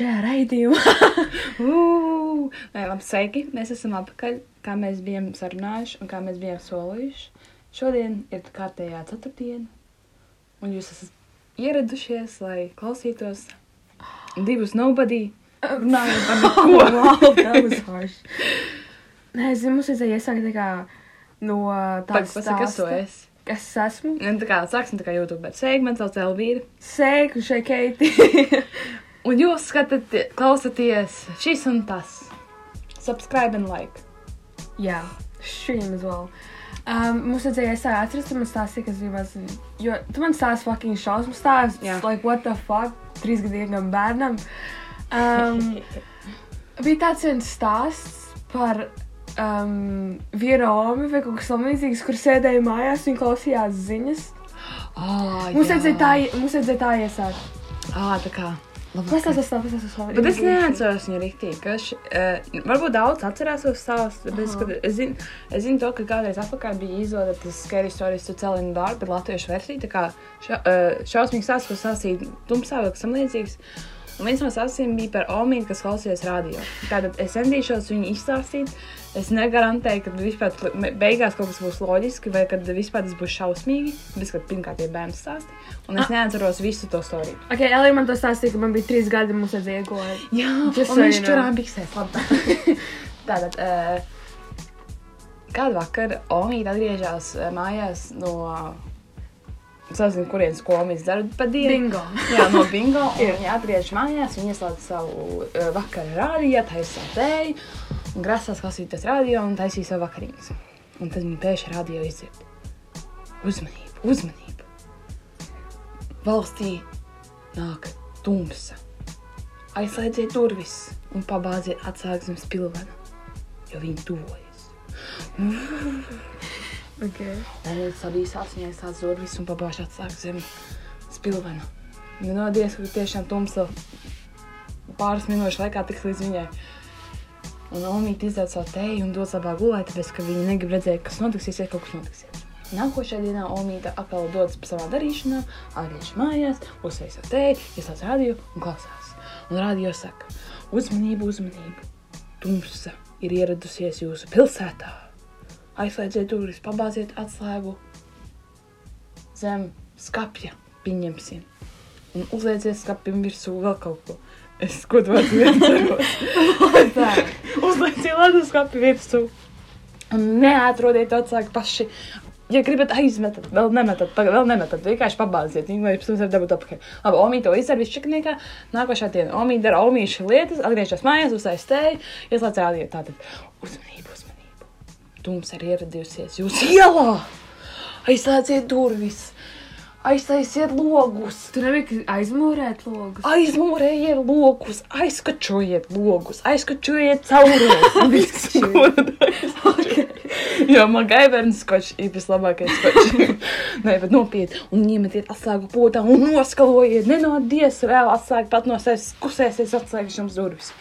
šajā raidījumā. Nē, labi, sveiki! Mēs esam atpakaļ, kā mēs bijām sarunājuši un kā mēs bijām solījuši. Šodien ir kārtējā ceturtdiena, un jūs esat ieradušies, lai klausītos divus nobody runājot par neko. Nē, es zinu, mums vajadzēja iesākt tā kā no tādas pasaka, kas to es? Kas es esmu? Un tā kā sāksim tā kā YouTube. Man sauc Elvīra. Sēku šeit, Keiti. Un jūs skatāties, klausāties šis un tas. Subscribe and like. Jā, stream as well. Um, mums vajadzēja un man stāstīja, kas gribas. Jo tu man stāsti fucking šausmu stāsts. Jā. Like, what the fuck? Trīsgadīgam bērnam. Um, bija tāds viens stāsts par um, vienu omi vai kaut kas tamlīdzīgs, kur sēdēja mājās un klausījās ziņas. Oh, Mums vajadzēja tā, mums vajadzēja tā iesākt. Ah, tā kā. Kas tas ir? Tas ir Bet es neatceros viņu rīktīgi. š- eh, Varbūt daudz atcerās tos stāstus. bet Es, kad- es, zinu, es zinu, to, ka kādreiz atpakaļ bija izvēlēta tas Scary Stories to Tell in Dark, bet latviešu versija. Tā kā ša, eh, šausmīgs stāsts, ko stāstīja Tumsā vai kas tam līdzīgs. Un viens no stāstiem bija par Omīnu, kas klausījās radio. Tātad es centīšos viņu izstāstīt. Es negarantēju, ka vispār beigās kaut kas būs loģiski, vai kad vispār tas būs šausmīgi. Bet, kad pirmkārt ir bērnu stāsti, un es neatceros visu to storiju. Ok, Elija man to stāstīja, ka man bija trīs gadi, mums vajadzēja iegūt. Jā, un so viņš you know. turām biksēs. labi. Tātad, uh, kādu vakaru Omīte atgriežas uh, mājās no, es nezinu, kurienes skolas dara pa dienu. Bingo. Jā, no bingo. Viņa atgriežas mājās, viņa ieslēdz savu uh, vakaru rādio, taisa tēju, un grasās klausīties radio un taisīja savu vakariņas. Un tad viņa pēkšņi radio izdzird. Uzmanību, uzmanību! Valstī nāk tumsa. Aizslēdziet durvis un pabāziet atsākt zem spilvena, jo viņi tuvojas. Okay. Viņš sadīsās, viņa aizslēdz durvis un pabāž atsākt zem spilvena. Nenodies, ka tiešām tumsa pāris minūšu laikā tiks līdz viņai. Un Omīte izdod savu tēju un dod labāk gulēt, tāpēc, ka viņa negrib redzēt, kas notiksies, ja kaut kas notiksies. Nākošajā dienā Omīte atkal dodas pa savā darīšanā, atgriežas mājās, uzsver savu tēju, ieslēdz radio un klausās. Un radio saka, uzmanību, uzmanību! Tumsa ir ieradusies jūsu pilsētā. Aizslēdziet durvis, pabāziet atslēgu zem skapja, pieņemsim. Un uzlieciet skapim virsū vēl kaut ko. Es ko to atceros. Uzlieciet ledu skapi virsū. Un neatrodiet atslēgu paši. Ja gribat aizmetat, vēl nemetat, paga- vēl nemetat, vienkārši pabāziet viņu, lai pēc tam varat dabūt atpakaļ. Labi, Omī to izdara viss čakniekā. Nākošā diena Omī dara Omīša lietas, atgriežas mājās, uzsaistēja, ieslēdz rādīja tātad uzmanību. Tums ir ieradusies jūsu ielā! Aizslēdziet durvis! Aiztaisiet logus! Tu nevari aizmūrēt logus. Aizmūrējiet logus, aizskačojiet logus, aizskačojiet caurumus. okay. Jo man gaibērns skočs ir vislabākais skočs. Nē, bet nopietni. Un ņemiet atslēgu potā un noskalojiet. Nenodies vēl atslēgu pat no sevis kusēsies atslēgšanas durvis.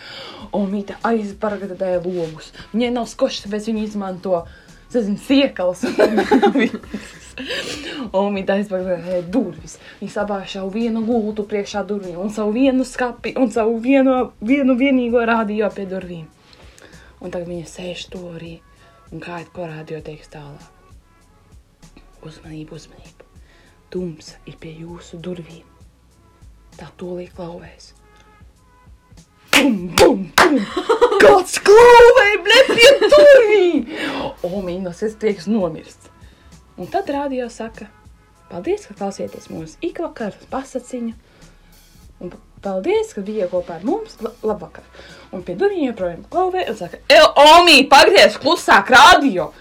Un mīte aizbargadēja logus. Viņai nav skočs, tāpēc viņi izmanto, zinu, siekals. Un viņa aizbēga durvis. Viņa sabāžā vienu gultu priekšā durvīm, un savu vienu skapi, un savu vienu, vienu vienīgo rādio pie durvīm. Un tagad viņa sēž stūrī un kāja ko rādio teiks tālāk. Uzmanību, uzmanību. Tums ir pie jūsu durvīm. Tā tūlīt klauvēs. Bum, bum, bum! Kāds klauvē, blē, pie durvīm! O, mīnus, es tieks nomirst. Un tad rādio saka, paldies, ka klausieties mūsu ikvakaru pasaciņu. Un pa- paldies, ka bija kopā ar mums. La- Labvakar. Un pie durvīm joprojām klauvē un saka, Ej, Omi, pagriez klusāk rādio!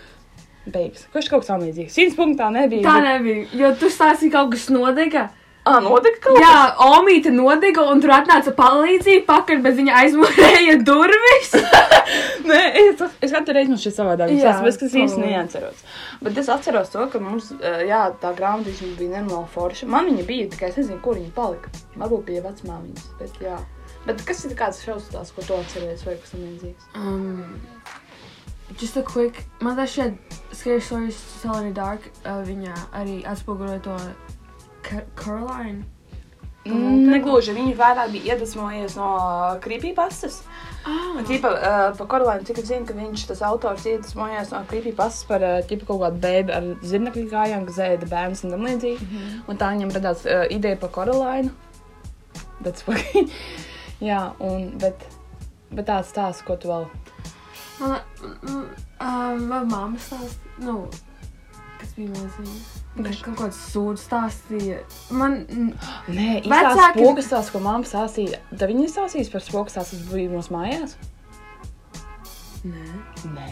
Beigas. Kurš kaut kas tam līdzīgs? Simts punktā nebija. Tā nebija, jo tu stāstīji kaut kas nodega. Ā, notika kaut Jā, Omīte nodega, un tur atnāca palīdzība pakaļ, bet viņa aizmūrēja durvis. Nē, es, es katru reizi man šis savādāk Jā, izsāstu, bet es īsti neatceros. Bet es atceros to, ka mums, eh, jā, tā grāmata vismaz bija nenormāli forša. Man viņa bija, tikai es nezinu, kur viņa palika. Varbūt pie vecmāmiņas, bet jā. Bet kas ir kāds šausmas ko tu atceries, vai kas tam līdzīgs? Um, just a quick, man tā šķiet, Scary Stories to Tell in the Dark, uh, viņa arī atspoguļoja to Ca- Caroline. Negluži, viņi vairāk bija iedvesmojies no creepypastas. Ah, Tīpa, uh, pa Karolēnu, cik es zinu, ka viņš tas autors iedvesmojās no creepypastas par uh, ķipa kaut kādu bēbi ar zirnekļu kājām, kas ēda bērns un tam līdzīgi. Mm -hmm. Un tā viņam radās uh, ideja par Karolēnu. That's fucking. Jā, un, bet, bet tāds stāsts, ko tu vēl. man, mm, um, man mamma stāsta, nu, kas bija maziņa. Viņš kaut kāds sūds stāstīja. Man, Nē, Vecāki- spokas tās, ko mamma stāstīja. Tad viņi stāstīs par spokas tās, kas bija mūsu mājās? nē. Nē.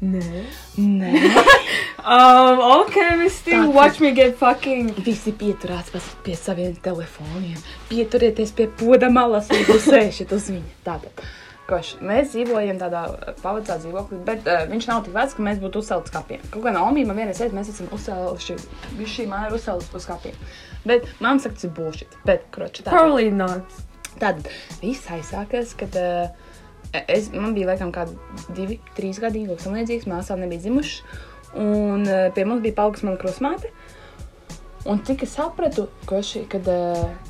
Nē. Nē. Um, ok, Misty, watch me get fucking. Visi pieturās pie saviem telefoniem. Pieturieties pie poda malas, jūs sēžat uz viņa. Tātad. Koš, mēs dzīvojam tādā pavacā dzīvoklī, bet uh, viņš nav tik vecs, ka mēs būtu uzcelti skapiem. Kaut kā Naomi man vienreiz teica, mēs esam uzcēluši, viņš šī māja ir uzcelta uz skapiem. Bet man saka, tas ir bullshit. Bet, kroči, tā. Probably not. Tad viss aizsākās, kad uh, es, man bija laikam kādi divi, trīs gadi, kaut kas tamlīdzīgs, māsām nebija dzimušas. Un uh, pie mums bija palikusi mana krusmāte. Un cik es sapratu, ka šī, kad uh,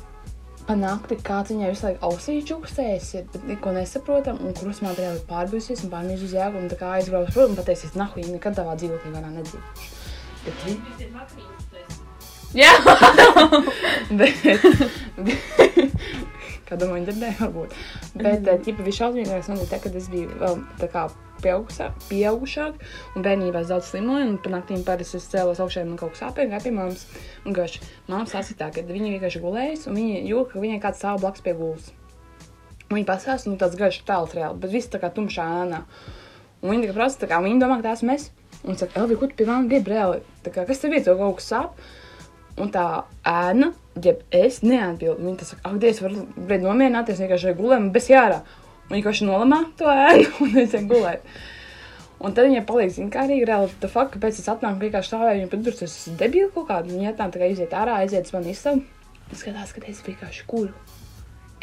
panākti kāds viņai visu laiku ausīs čukstējas, bet neko nesaprotam, un krusmāte jau ir pārbijusies un pārmījusi uz jēgu, un tā kā aizbrauks un pateiksies, nahu, viņa nekad tavā dzīvoklī varā nedzīvo. Bet viņa Jā, Bet, kā domāju, dzirdēju, varbūt. Bet, ja bija šausmīgākais, man bija tā, kad es biju vēl tā kā pieaugušāk, un bērnībā es daudz slimoju, un pa naktīm parasti es cēlos augšā, man kaut kas sāpēja, gāja pie mammas. Un gājuši, mammas sasīt tā, ka viņa vienkārši gulējas, un viņa jūt, ka viņai kāds stāv blakus pie gulas. Viņa pasās, nu tāds garš tāls reāli, bet viss tā kā tumšā ēnā. Un viņa tā kā prasa, tā kā viņa domā, ka tās mēs. Un saka, Elvi, ko tu pie manis gribi reāli? Tā kā, kas tev ir, tev kaut kas sāp? Un tā ēna, ja es neatbildu, viņa tas saka, ak, Dievs, var nomierināties, vienkārši gulējam bez jārā. Viņa vienkārši nolamā to ēnu un es eju gulēt. Un tad viņai palīdz, viņa kā arī reāli, tā fakta, kāpēc es atnāku vienkārši stāvēju, viņa pat tur tas debīli kaut kādu. Viņa tā, kā iziet ārā, aiziet uz mani istabu. Skatās, ka es vienkārši kuru.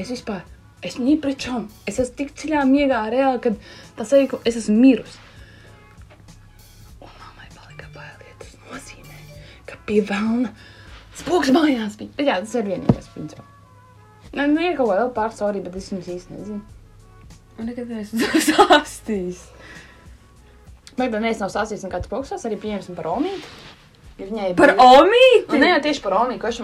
Es vispār, es viņai pričom, es esmu tik dziļā miegā reāli, kad tas arī, ka es esmu mirusi. Un mammai palika bail, ja tas nozīmē, ka pie vēlna spoks mājās bija. Jā, tas ir vienīgais, principā. Nē, nu, ir kaut kā vēl pārstāvja, bet es viņus īsti nezinu. Un nekad neesmu to stāstījis. Bet tad neviens nav stāstījis nekāds spoks, arī pieņemsim par Omītu. Ja viņai Par bija- omīti? Nu, ne jau tieši par Omiju, kurš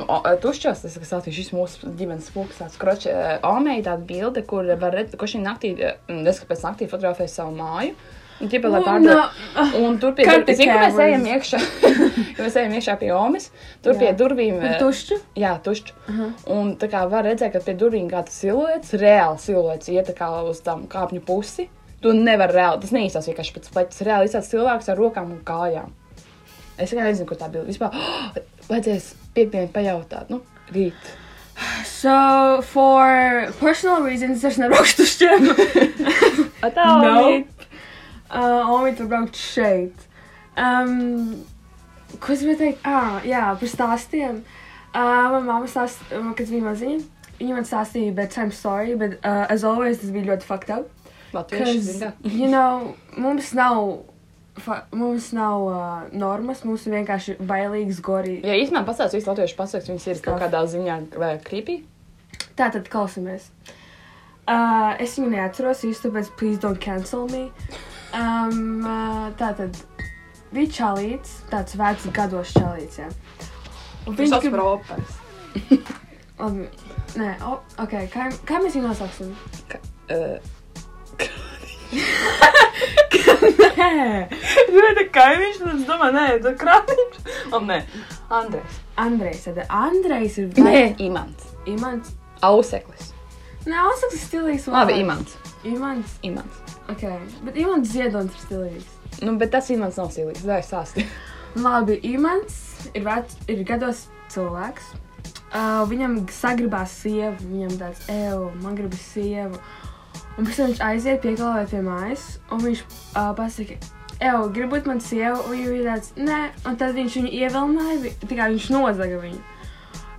tušķos, tas ir sācis šis mūsu ģimenes spoks. tāds Kroči, Omija ir tāda bilde, kur var redzēt, ka šī naktī, eh, neskatoties pēc naktī, fotografē savu māju. Un, ķipa, lai Oh, pārdod. Un tur pie durvīm, zinu, mēs ejam iekšā, mēs ejam iekšā pie Omas, tur Jā. pie durvīm. Eh, tušķu? Jā, tušķi. Aha. Un tā kā var redzēt, ka pie durvīm kāds siluets, reāls siluets, iet tā kā uz tām kāpņu pusi. Tu nevari reāli, tas neīstās vienkārši pēc pleķis. Reāli izsāc cilvēks ar rokām un kājām. Es tikai nezinu, kur tā bija. Vispār, vajadzēs piekdienu pajautāt, nu, rīt. So, for personal reasons, es nebraukšu uz šiem. Atā, Nope. Uh, Omīte braukt šeit. Um, ko es gribēju teikt? Ah, jā, par stāstiem. Uh, man mamma stāstīja, kad bija maziņa. Viņa man stāstīja bedtime story, bet, uh, as always, tas bija ļoti fucked up. Latvieši, you know, mums nav, mums nav uh, normas, mums ir vienkārši bailīgs gori. Ja īstenībā pastāstīs visu latviešu pasakas, viņas ir kaut kādā ziņā vai creepy. Tātad, klausamies. Uh, es viņu neatceros īsti, tāpēc please don't cancel me. Um, tātad, bija čalīts, tāds vecs gados čalīts, jā. Un Viņš grib- par operas. Labi, Nē, o, ok, kā, kā mēs viņu nosauksim? Uh, Nē, tā kā viņš tas domā, nē, tā krāpniņš. O, nē, Andrēs. Andrejs, tad Andrejs ir Nē. Imants. Imants. Auseklis. Nē, ir stilīgs. Labi. Imants. Imants. Imants. Ok, bet Imants Ziedonis ir stilīgs. Nu, bet tas Imants nav silīgs. Dai sāsti. Labi, Imants ir, vec, ir gados cilvēks. Uh, viņam sagribās sievu, viņam tāds, evo, man gribas sievu. Un pēc tam viņš aiziet piekalvē pie mājas, un viņš uh, pasaka, evo, gribi būt man sieva, un viņa ir tāds, nē, un tad viņš viņu ievilināja, vi- tā kā viņš nozaga viņu.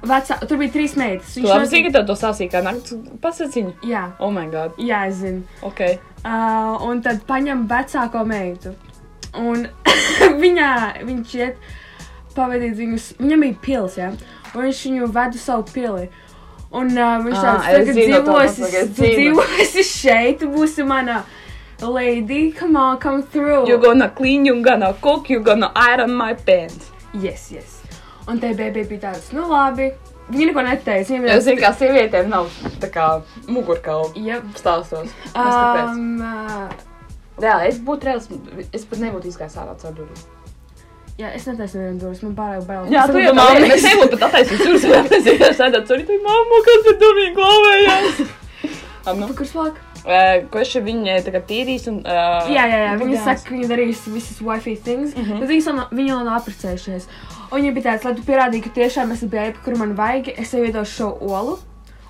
Vecā, tur bija trīs meitas. Viņš nozaga- zini, ka to sāsīja kā nakts pasaciņu. Jā, Oh my god. jā, es zinu. Ok. Uh, un tad paņem vecāko meitu. Un viņā, viņš iet pavadīt viņus, viņam bija pils, ja? Un viņš viņu ved uz savu pili. Un uh, viņš Ā, tāds tagad dzīvosi, dzīvosi šeit, būsi mana lady, come on, come through. You gonna clean, you gonna cook, you gonna iron my pants. Yes, yes. Un te bērnam bija tāds, nu labi. Viņa neko neteica. Viņa Es zinu, kā sievietēm nav tā kā mugurkaula Yep. stāstos. Um, Jā, es būtu reāls, es pat nebūtu izgājis ārā caur durvīm. jā, es netaisu nevienu durvis, man pārāk bail. Jā, tu jau ka māmi, es nebūtu pat attaisījis durvis, tāpēc es sēdētu tur, tu mamma, kas pie durvīm klavējās. Ah, nu. Kurš flāk? Eh, Ko es šeit viņai tagad tīrīs un... Uh, Jā, jā, jā. Viņa saka, ka viņa darīs visas wifi things, mm. -hmm. bet viņa viņa vēl nav apprecējušies. Un viņa bija tāds, lai tu pierādītu, ka tiešām esi bēba, kur man vajag, es tev iedošu šo olu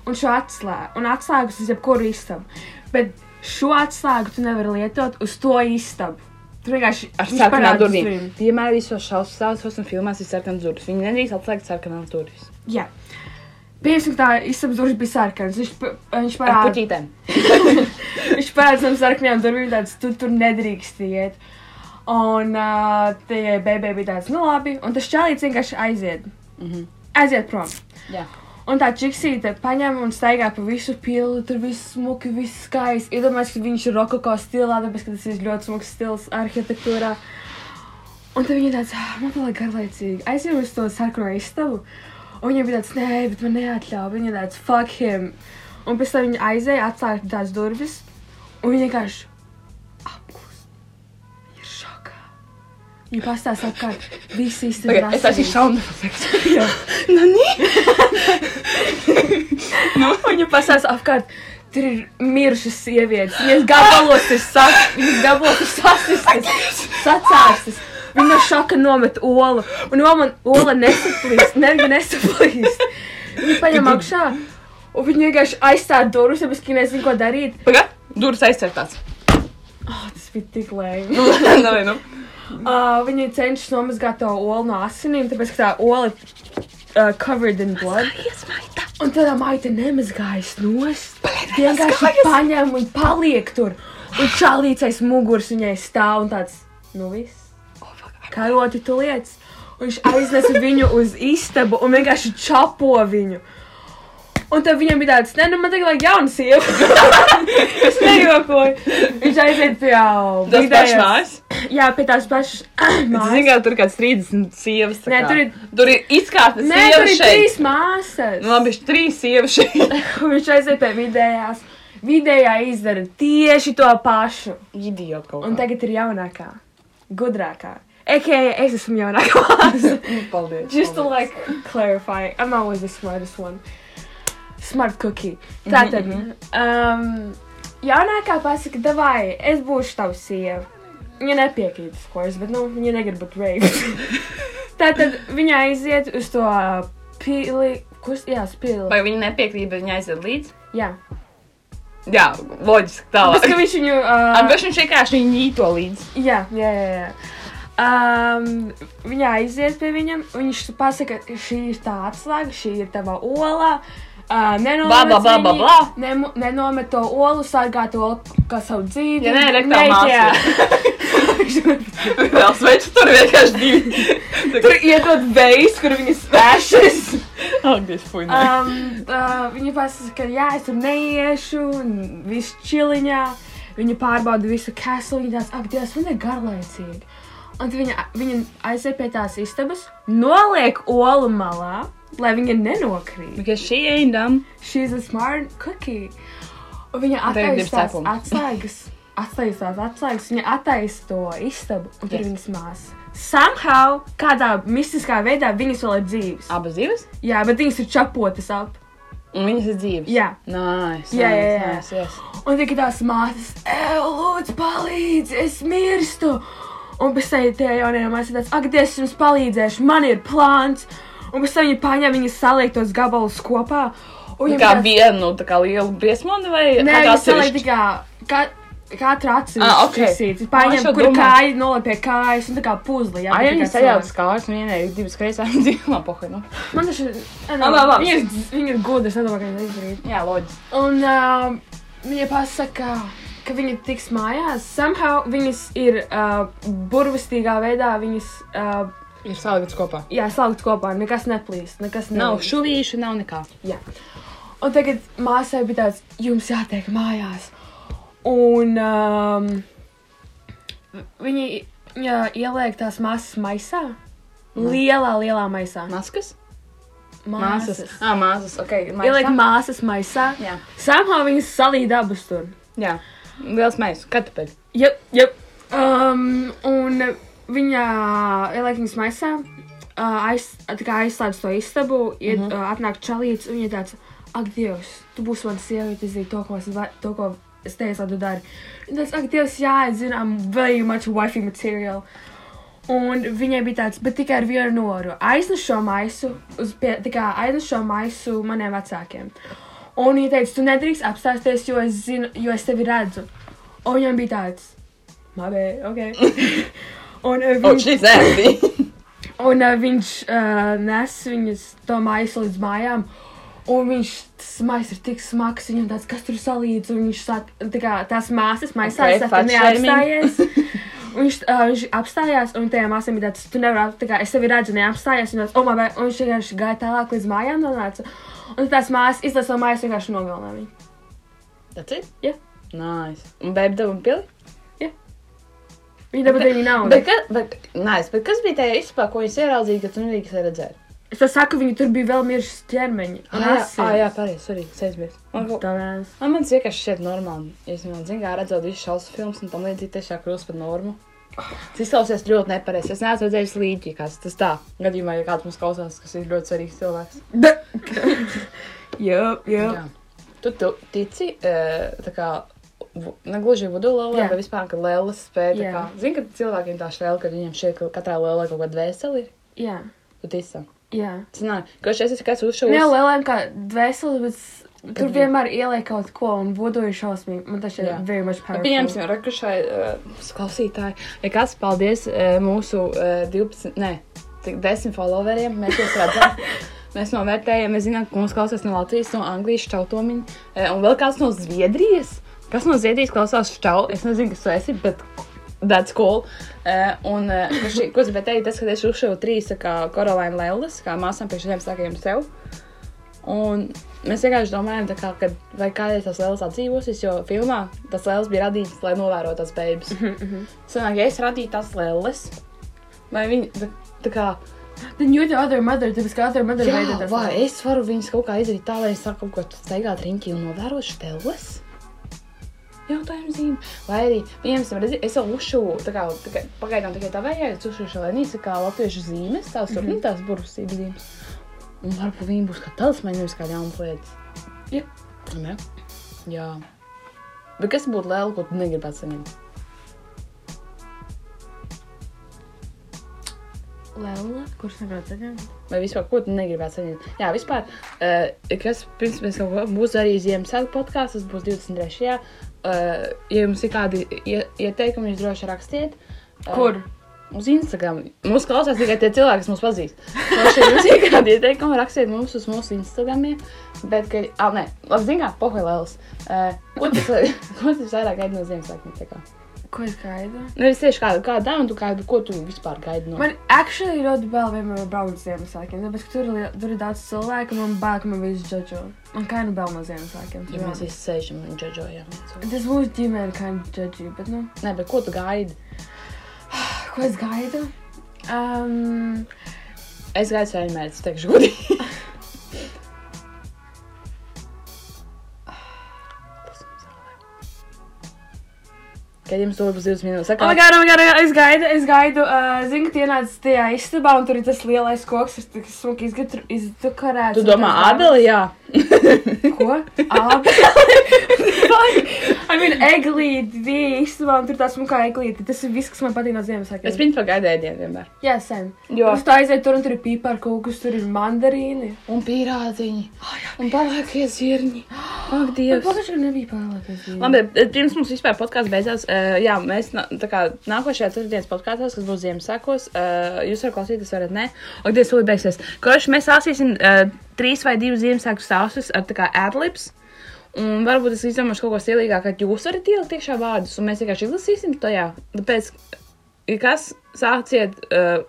un šo atslēgu, un atslēgas uz jebkuru istabu. Bet šo atslēgu tu nevari lietot uz to istabu. Tu vienkārši Ar sarkanām durvīm. Vienmēr visos šausmas stāstos un filmās ir sarkanas durvis. Viņi nedrīkst atslēgt sarkanās durvis. Jā. Pieņemsim, ka tā istabas durvis bija sarkanas. Viņš, viņš Ar parāda, puķītēm. viņš parāda tam sarkanajām durvīm, tāds, tu tur nedrīkst iet. Un uh, tie bēbē bija tāds, nu labi, un tas čālīts vienkārši aiziet. Mhm. Aiziet prom. Jā. Un tā čiksīte paņem un staigā pa visu pilu, tur viss smuki, viss skaisti. Iedomājieties, ka viņš ir rokoko stilā, tāpēc, ka tas ir ļoti smuks stils arhitektūrā. Un tad viņa tāds, "Ah, man tā garlaicīgi. Aizjām uz to sarkano istabu. Un viņa bija tāds, nē, bet man neatļauj. Viņa tāds, fuck him. Un pēc tam viņa aizēja, atslēga tās durvis. Un viņa vienkārši apklus. Viņa ir šokā. Viņa pastāsta apkārt, visi istaba. Okay, es esmu sound effects. Jā. Nani? Nu, viņa pastāsta apkārt. Tur ir mirušas sievietes. Viņas gabalos ir sas- viņas Viņa no šoka nomet olu. Un ola, ola nesaplīst, nerga nesaplīst. Viņa paņem augšā. Un viņa vienkārši aizstāja durvis, ka viņa nezina, ko darīt. Pagad, durvis aizcertāts. Oh, tas bija tik lēni. Nu. Uh, viņa cenšas nomazgāt to olu no asinīm, tāpēc, ka tā ola ir uh, covered in blood. Un tad maita nemazgājas nost. Paliek Vienkārši paņem un paliek tur. Un čālīts aiz muguras viņai stāv un tāds, nu viss. Karoti tu lietas. Un viņš aiznesa viņu uz istabu un vienkārši čapo viņu. Un tad viņam bija tāds, nē, nu man tagad vajag jaunu sievu. es nejokoju. Viņš aiziet pie vidējās- pašs mājas. Jā, pie tās pašas mājas. Zini, kā tur kāds 30 sievas. Nē, tur ir- Tur ir izkārtas Nē, tur sievas ir šeit. trīs māsas. Nu, labi, trīs sievas šeit. Viņš aiziet pie vidējās. Vidējā izdara tieši to pašu. Idiot kaut kā. Un tagad ir jaunākā, gudrākā. AKA, es esmu jaunākā māsa. Nu, paldies. Just to paldies. like clarify, I'm always the smartest one. Smart cookie. Tātad, um, jaunākā pasaka, davai, es būšu tavs sieva. Viņa nepiekrīt, of course, bet, nu, viņa negrib būt rave. Tātad viņa aiziet uz to pili, kurš, jā, spili. Vai viņi nepiekrīt, bet viņi aiziet līdzi? Jā. Jā, loģiski Tas, ka tālāk. viņš viņu. Uh, viņš vienkārši viņu ņīto līdzi. jā, jā, jā. jā. Um, viņa aiziet pie viņam. Viņš pasaka, ka šī ir tā atslēga, šī ir tava ola. Uh, Bla, bla, bla, bla, bla. Nemo, nenomet to olu, sargā to olu kā savu dzīvi. Ja nē, Mēģinā. Vēl sveicu, tur vienkārši divi. Tur iedod veids, kur viņas vēršas. Agnes. Um, uh, viņa pasaka, ka jā, es tur neiešu, un viss čiliņā. Viņa pārbauda visu kaslu, viņa tās, ak, Dievs, man ir garlaicīgi. Un viņa, viņa aiziet pie tās istabas, noliek olu malā, lai viņa nenokrīt. Because she ain't dumb. She's a smart cookie. Un viņa attaisa tās atslēgas, attaisa tās atslēgas, viņa attaisa to istabu, un tur Yes. viņas māsas. Somehow, kādā mistiskā veidā viņas vēl ir dzīves. Abas divas? Jā, bet viņas ir čapotas ap. Un viņas ir dzīves. Jā. Nice. Jā, jā, jā. Nice, yes. Un tikai tās māsas, ej, lūdzu, palīdzi, es mirstu. Un pēc tam tie jaunie māsas ir tāds, ak, Dievs, es jums palīdzēšu, man ir plāns. Un pēc tam viņi paņem viņas saliektos gabalus kopā. Un kā tāds- vienu, tā kā lielu briesmoni vai Nē, kā saliek atsevišķi? tikai ka, katra atsevišķi. Ah, ok. ķisītes. Ah, Paņem, es jau kur kāja noliek pie kājas, un tā kā puzli. Jā, tikai sajauc kājas, un vienai ir divas kreisās un divām pokai, nu. Man tas ir. Labi. Viņi ir, ir gudri, es nedomāju, ka viņi izdarīt. Jā, loģiski. Un uh, viņa pasaka, ka viņa tiks mājās. Somehow viņas ir uh, burvestīgā veidā, viņas uh, Ir salikts kopā. jā, salikts kopā, nekas neplīst, nekas Nav nelīst. šuvīšu, nav nekā. Jā. Un tagad māsai bija tāds, jums jātiek mājās. Un um, viņi ja, ieliek tās māsas maisā. Lielā, lielā maisā. Maskas? Māsas. Ah, māsas. Ok. Ieliek māsas maisā. Jā. Samhā viņas salīja abas tur. Jā. Liels maisis. Kartupeļi. Jep, jep. Um, un viņa ieliek viņas maisā, uh, aiz, aizslēdz to istabu, iet, mm -hmm. uh, atnāk čalīts, un viņa tāds, ak, Dievs, tu būsi mana sieviete, zinu to, ko es, to, ko es teicu, lai tu dari. Un tas, ak, Dievs, jā, es zinu, I'm very much wifey material. Un viņai bija tāds, bet tikai ar vienu noru. Aiznes šo maisu, uz pie, tā kā aiznes šo maisu maniem vecākiem. Un viņa teica, tu nedrīkst apstāties, jo es zinu, jo es tevi redzu. Un viņam bija tāds, labi, ok. un, uh, Oh, viņš, she's happy. un uh, viņš uh, nes viņas to maisu līdz mājām. Un viņš tas maisa ir tik smags, viņam tāds, kas tur salīdz, un viņš sāk, tā kā tās māsas maisā, Ok, okay, saka, neapstājies. Viņš, uh, viņš apstājās, un tajā māsā bija tāds, tu nevari, tā kā es tevi redzu, neapstājās, un, tāds, oh, man, un viņš vienkārši gāja tālāk līdz mājām, nonāca. Un tās māsas izlasa to maisu, vienkārši nogalināja viņu. That's it? Jā. Nice. Un bēbi devu pili? Viņa dabūja viņu naudu. Bet, ka, bet, nice. bet kas bija tajā izpā, ko jūs ieraudzījāt, ka tu nedrīkst redzēt? Es to saku, viņi tur bija vēl miršas ķermeņi. Ah, jā, ah, jā pareizi, sorry, sēžamies. Man, mēs. man, vienkārši šķiet normāli. Es zinu, kā redzot visu šausmu filmas un tam līdzīgi tiešām kļūst par normu. Tas izklausās ļoti nepareizi. Es neesmu redzējis līdzi, kas tas tā. Gadījumā, ja kāds mums klausās, kas ir ļoti svarīgs cilvēks. Jā, jā. Jā. Tu, tu tici, eh, tā kā, vu- negluži vudu lēlē, Jā. bet vispār, ka lēlas spēja, tā Jā. kā, zini, ka cilvēkiem tā šķēl, ka viņiem ka katrā lēlē kaut kāda dvēseli ir. Jā, Tu tici tam. jā. Zinā, ka šeit esi kāds Ne uzšaus. jau lieliem kā dvēseli, bet tur vienmēr ieliek kaut ko un vodu ir šausmīgi. Man tas šķiet very much powerful. Pieņemsim, rekušai uh, klausītāji. Ja kāds paldies uh, mūsu uh, 12, ne, tik 10 followeriem, mēs jūs redzam. Mēs novērtējam, mēs zinām, ka mūsu klausās no Latvijas, no Anglijas, Čautomiņa, uh, un vēl kāds no Zviedrijas. Kas no Zviedrijas klausās Čau? Es nezinu, kas tu esi, bet that's cool. Uh, un, uh, šī- ko es gribēju teikt, tas, ka es uzšuvu trīs, kā Korolēna Lellas, kā māsām pie šiem sākajiem sev. Un mēs vienkārši domājam, kā, kad, vai kādreiz tas liels atdzīvosies, jo filmā tas liels bija radīts, lai novērotu tās beigas. Sanāk, ja es radītu tās liels, vai viņi tā, tā kā, you're the other mother, tāpēc kā mother jā, veidot tas. vai es varu viņus kaut kā izdarīt tā, lai es saku kaut ko steigāt riņķī un novērot šteles? Jautājums zīme. Vai arī, piemēram, redzi, es jau uzšuvu, tā kā, tā kā pagaidām tikai tā vajag, es uzšuvu šo lenīcu, kā latviešu zīmes, tās tur, mm -hmm. tās burvesības zīmes. Un varbūt viņi būs kā talismani, nevis kā jaunas lietas. Jā. Ne? Jā. Bet kas būtu liela, ko tu negribētu saņemt? Lēla, kurš nevar saņemt? Vai vispār, ko tu negribētu saņemt? Jā, vispār, uh, kas pirms mēs ko būs arī Ziemassvētku podkāsts, tas būs 23. Uh, ja jums ir kādi ie, ieteikumi, jūs droši rakstiet. Uh, Kur? Uz Instagram. Mums klausās tikai tie cilvēki, kas mūs pazīst. Jums ir kādi ieteikumi, rakstiet mums uz mūsu Instagramiem. Bet, ka, ah, nē, labi, zini kā, pohvēlēlis. Uh, ko tas, vairāk gaida no kā? Ko es gaidu? Nu, es tieši kādu, kādu dāvanu, kādu, ko tu vispār gaidi no? Man actually ļoti bail vienmēr ar braucu Ziemassvētkiem, tāpēc, ka tur tur ir daudz cilvēku, man bail, ka man viss džodžo. Man kā nu bail no Ziemassvētkiem. Ja mēs visi sēžam un džodžojam. Tas mūsu ģimene kā džodži, bet, nu, Nē, bet ko tu gaidi? Ko es gaidu? Um, Es gaidu saimēs, teikšu godīgi. Kad jums to būs 20 minūtes, oh, my God, es gaidu, es gaidu, uh, zinu, ka tie nāc tajā istabā, un tur ir tas lielais koks, kas tik smuki izgatru- izdekorēts. tu domā, Ādeli, jā. Ko? Ābeli. I mean, eglīti, un tur tā smukā eglīti. Tas ir viss, kas man patīk no Ziemassvētkiem. Es viņu pagaidu ēdienu vienmēr. Jā, sen. Jo. Uz tā aiziet tur, un tur ir pīpārkūkas, tur ir mandarīni. Un pīrādziņi. Un palākie zirņi. Ak, Dievs. Ka nebija pārliekas. Labi, bet pirms mums vispār podkāsts beidzās, uh, jā, mēs tā kā nākošajā ceturtdienas podkāstā, kas būs Ziemassvētkos, uh, jūs varat klausīties, varat ne. Un Dievs, tūlīt beigsies. Kurš mēs sāsīsim uh, trīs vai divus Ziemassvētku stāstus ar tā kā adlibs. Un varbūt es izdomāšu kaut ko stilīgāku, ka jūs varat ielikt iekšā vārdus, un mēs vienkārši izlasīsim to jā. Tāpēc, kas sāciet, uh,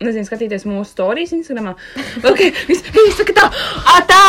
nezinu, skatīties mūsu stāstījus Instagram. Ok, viss, viss, tā, tā!